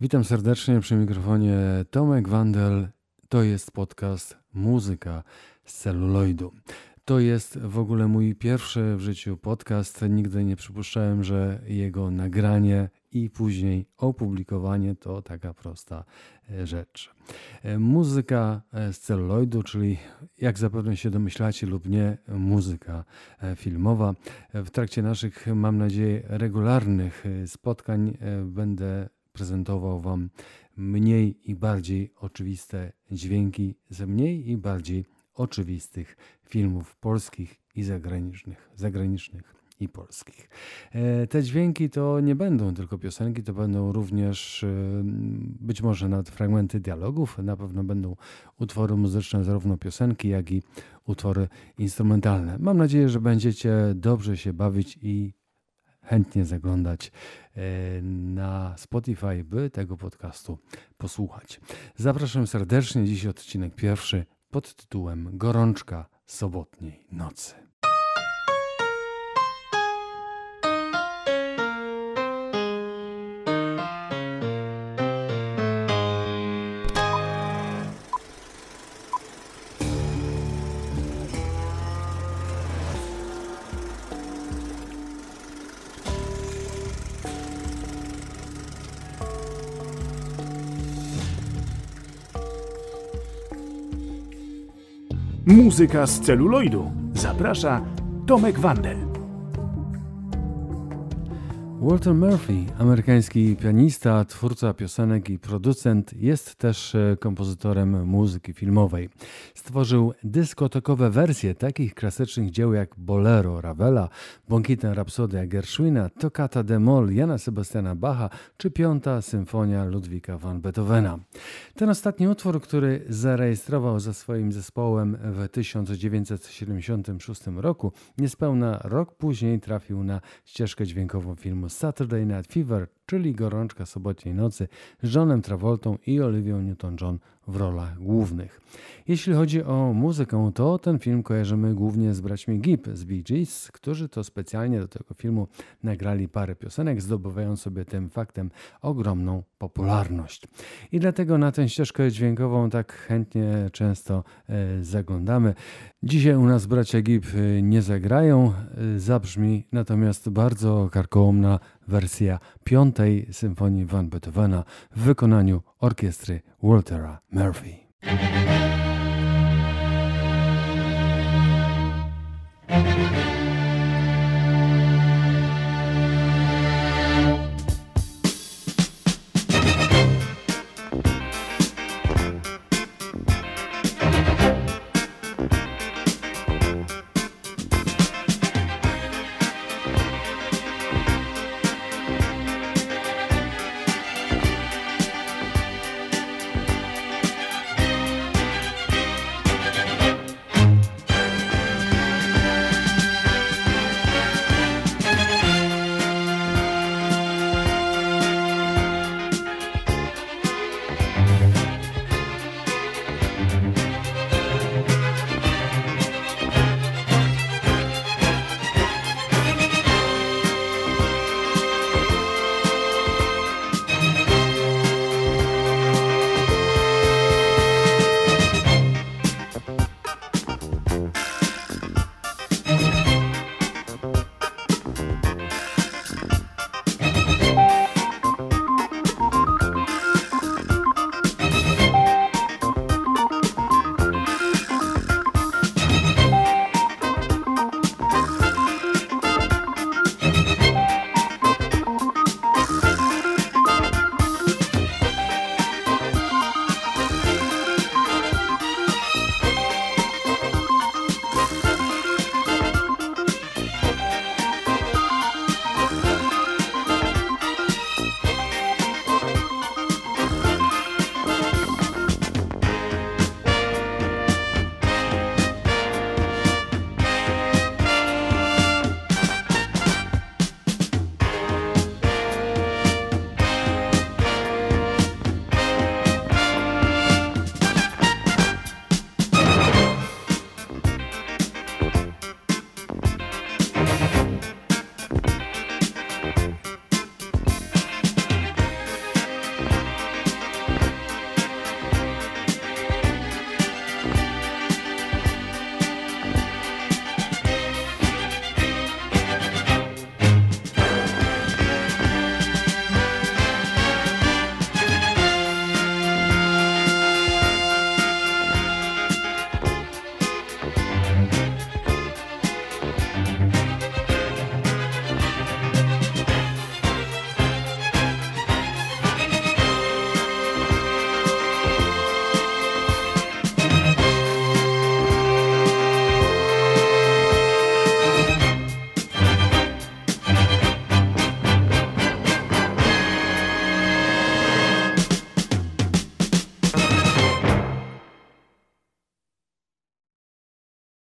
Witam serdecznie przy mikrofonie Tomek Wandel. To jest podcast Muzyka z celuloidu. To jest w ogóle mój pierwszy w życiu podcast. Nigdy nie przypuszczałem, że jego nagranie i później opublikowanie to taka prosta e, rzecz. E, muzyka e, z celuloidu, czyli jak zapewne się domyślacie lub nie, muzyka filmowa. W trakcie naszych, mam nadzieję, regularnych spotkań będę prezentował Wam mniej i bardziej oczywiste dźwięki ze mniej i bardziej oczywistych filmów polskich i zagranicznych, zagranicznych i polskich. E, te dźwięki to nie będą tylko piosenki, to będą również e, być może nawet fragmenty dialogów, na pewno będą utwory muzyczne, zarówno piosenki, jak i utwory instrumentalne. Mam nadzieję, że będziecie dobrze się bawić i chętnie zaglądać e, na Spotify, by tego podcastu posłuchać. Zapraszam serdecznie. Dziś odcinek pierwszy pod tytułem Gorączka sobotniej nocy. Muzyka z celuloidu. Zaprasza Tomek Wandel. Walter Murphy, amerykański pianista, twórca piosenek i producent, jest też e, kompozytorem muzyki filmowej. Stworzył dyskotekowe wersje takich klasycznych dzieł jak Bolero Ravela, Błękitna Rapsodia Gershwina, Toccata de Moll Jana Sebastiana Bacha czy Piąta Symfonia Ludwika van Beethovena. Ten ostatni utwór, który zarejestrował ze swoim zespołem w 1976 roku, niespełna rok później trafił na ścieżkę dźwiękową filmu Saturday Night Fever, czyli Gorączka Sobotniej Nocy z Johnem Travoltą i Olivią Newton-John w rolach głównych. Jeśli chodzi o muzykę, to ten film kojarzymy głównie z braćmi Gibb z Bee Gees, którzy to specjalnie do tego filmu nagrali parę piosenek, zdobywając sobie tym faktem ogromną popularność. I dlatego na tę ścieżkę dźwiękową tak chętnie często e, zaglądamy. Dzisiaj u nas bracia Gibb e, nie zagrają, e, zabrzmi natomiast bardzo karkołomna wersja piątej symfonii Van Beethovena w wykonaniu orkiestry Waltera Murphy. Thank you.